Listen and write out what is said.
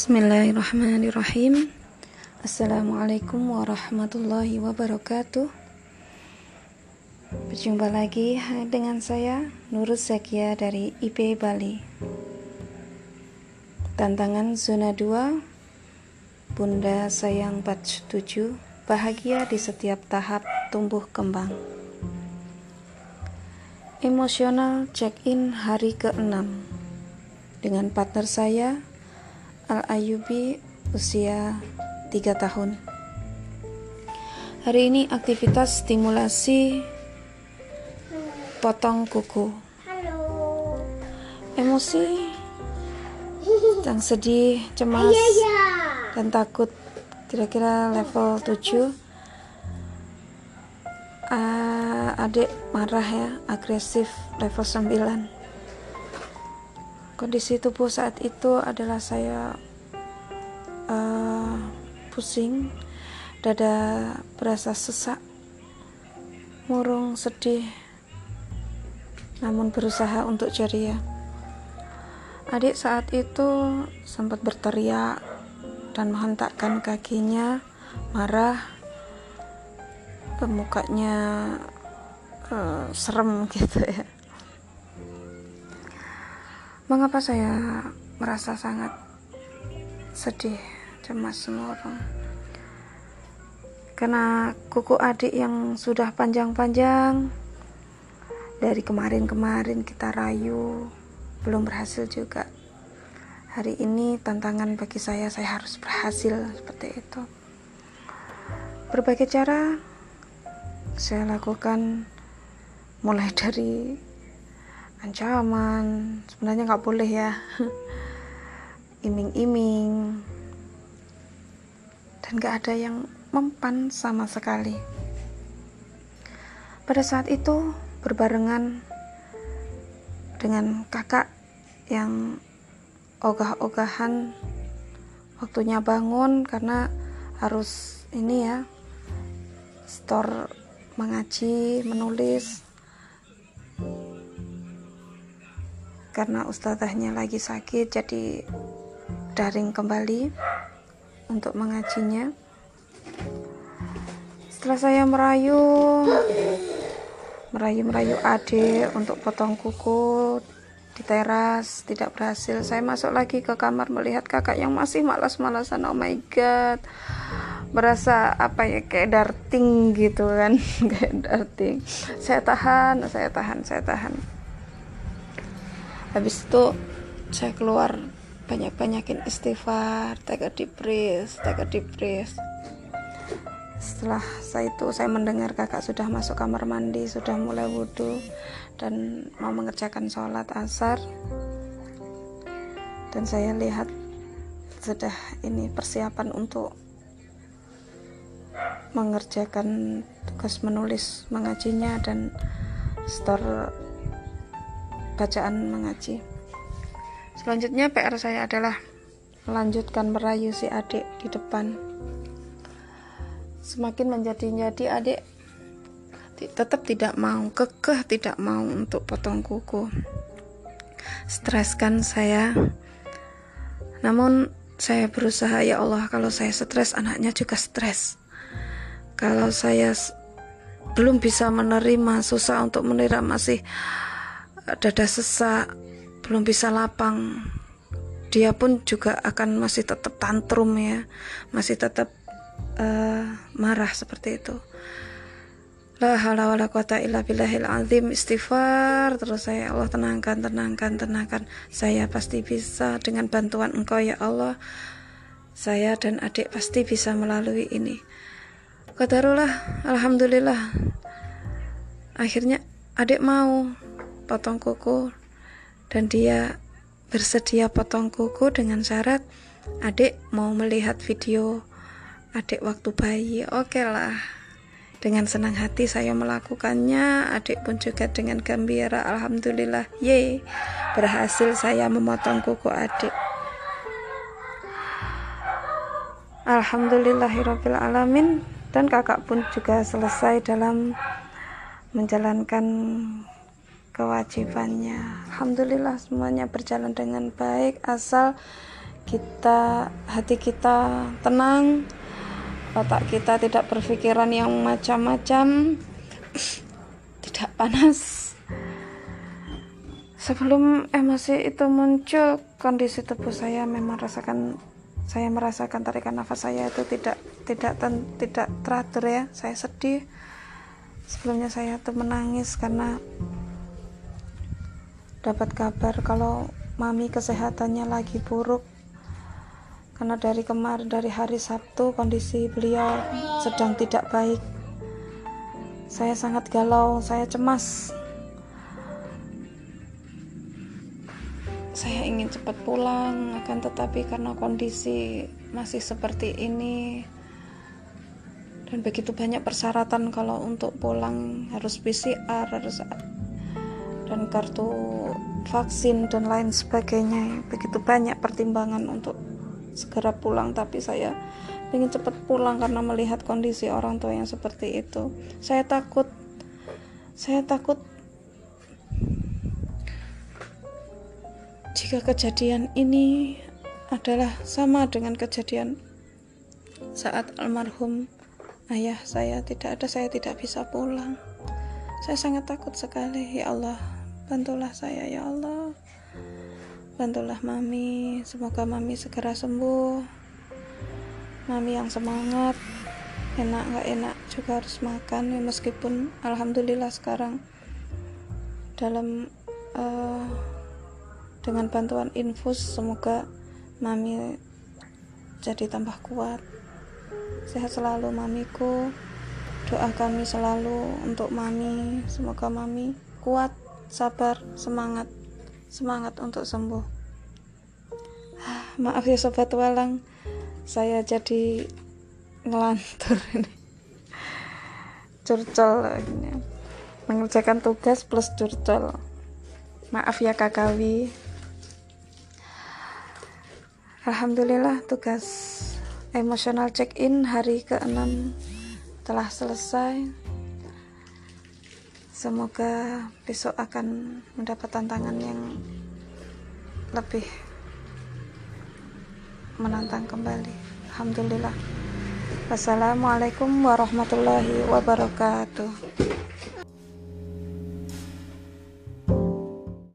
Bismillahirrahmanirrahim. Assalamualaikum warahmatullahi wabarakatuh. Berjumpa lagi dengan saya Nurul Zakia dari IP Bali. Tantangan zona 2 Bunda sayang batch 7 Bahagia di setiap tahap tumbuh kembang. Emosional check-in hari ke-6 Dengan partner saya Al-Ayubi usia 3 tahun. Hari ini aktivitas stimulasi potong kuku. Emosi yang sedih, cemas, dan takut. Kira-kira level 7 uh, adik marah ya agresif level 9 kondisi tubuh saat itu adalah saya uh, pusing dada berasa sesak murung sedih namun berusaha untuk ceria. Adik saat itu sempat berteriak dan menghentakkan kakinya marah. Pemukanya uh, serem gitu ya Mengapa saya merasa sangat sedih, cemas semua orang? Karena kuku adik yang sudah panjang-panjang dari kemarin-kemarin kita rayu belum berhasil juga. Hari ini tantangan bagi saya, saya harus berhasil seperti itu. Berbagai cara saya lakukan mulai dari ancaman. Sebenarnya nggak boleh ya. Iming-iming. Dan gak ada yang mempan sama sekali. Pada saat itu berbarengan dengan kakak yang ogah-ogahan. Waktunya bangun karena harus ini ya store mengaji menulis karena ustazahnya lagi sakit jadi daring kembali untuk mengajinya. Setelah saya merayu merayu-merayu adik untuk potong kuku di teras tidak berhasil. Saya masuk lagi ke kamar melihat kakak yang masih malas-malasan oh my god berasa apa ya kayak darting gitu kan kayak darting. Saya tahan saya tahan saya tahan habis itu saya keluar banyak-banyakin istighfar take a deep breath take a deep breath. Setelah saya itu saya mendengar kakak sudah masuk kamar mandi sudah mulai wudhu dan mau mengerjakan sholat asar. Dan saya lihat sudah ini persiapan untuk mengerjakan tugas menulis mengajinya dan store bacaan mengaji. Selanjutnya PR saya adalah melanjutkan merayu si adik di depan. Semakin menjadi-jadi adik tetap tidak mau, kekeh tidak mau untuk potong kuku. Streskan saya. Namun saya berusaha ya Allah kalau saya stres anaknya juga stres. Kalau saya belum bisa menerima susah untuk menerima masih dada sesak, belum bisa lapang, dia pun juga akan masih tetap tantrum ya, masih tetap uh, marah seperti itu. La haula wala quwata illa billahil azim istighfar terus saya Allah tenangkan tenangkan tenangkan. Saya pasti bisa dengan bantuan engkau ya Allah. Saya dan adik pasti bisa melalui ini. Qadarullah Alhamdulillah. Akhirnya adik mau potong kuku. Dan dia bersedia potong kuku dengan syarat adik mau melihat video adik waktu bayi. Oke okay lah. Dengan senang hati saya melakukannya adik pun juga dengan gembira alhamdulillah ye berhasil saya memotong kuku adik. Alhamdulillahirabbil alamin. Dan kakak pun juga selesai dalam menjalankan kewajibannya. Alhamdulillah semuanya berjalan dengan baik asal kita hati kita tenang otak kita tidak berpikiran yang macam-macam tidak panas. Sebelum emosi itu muncul kondisi tubuh saya memang rasakan saya merasakan tarikan nafas saya itu tidak tidak ten, tidak teratur ya. Saya sedih. Sebelumnya saya tuh menangis karena dapat kabar kalau mami kesehatannya lagi buruk. Karena dari kemarin dari hari Sabtu kondisi beliau sedang tidak baik. Saya sangat galau saya cemas. Saya ingin cepat pulang akan tetapi karena kondisi masih seperti ini dan begitu banyak persyaratan kalau untuk pulang harus PCR harus dan kartu vaksin dan lain sebagainya begitu banyak pertimbangan untuk segera pulang tapi saya ingin cepat pulang karena melihat kondisi orang tua yang seperti itu. Saya takut saya takut jika kejadian ini adalah sama dengan kejadian saat almarhum ayah saya. Tidak ada saya tidak bisa pulang. Saya sangat takut sekali. Ya Allah bantulah saya ya Allah. Bantulah mami. Semoga mami segera sembuh. Mami yang semangat. Enak nggak enak juga harus makan. Ya meskipun alhamdulillah sekarang dalam uh, dengan bantuan infus semoga mami jadi tambah kuat. Sehat selalu mamiku. Doa kami selalu untuk mami. Semoga mami kuat sabar semangat. Semangat untuk sembuh. Maaf ya sobat walang. Saya jadi ngelantur ini. Curcol ini. Mengerjakan tugas plus curcol. Maaf ya kakawi Alhamdulillah tugas emosional check-in hari ke-6 telah selesai Semoga besok akan mendapat tantangan yang lebih menantang kembali. Alhamdulillah. Wassalamualaikum warahmatullahi wabarakatuh.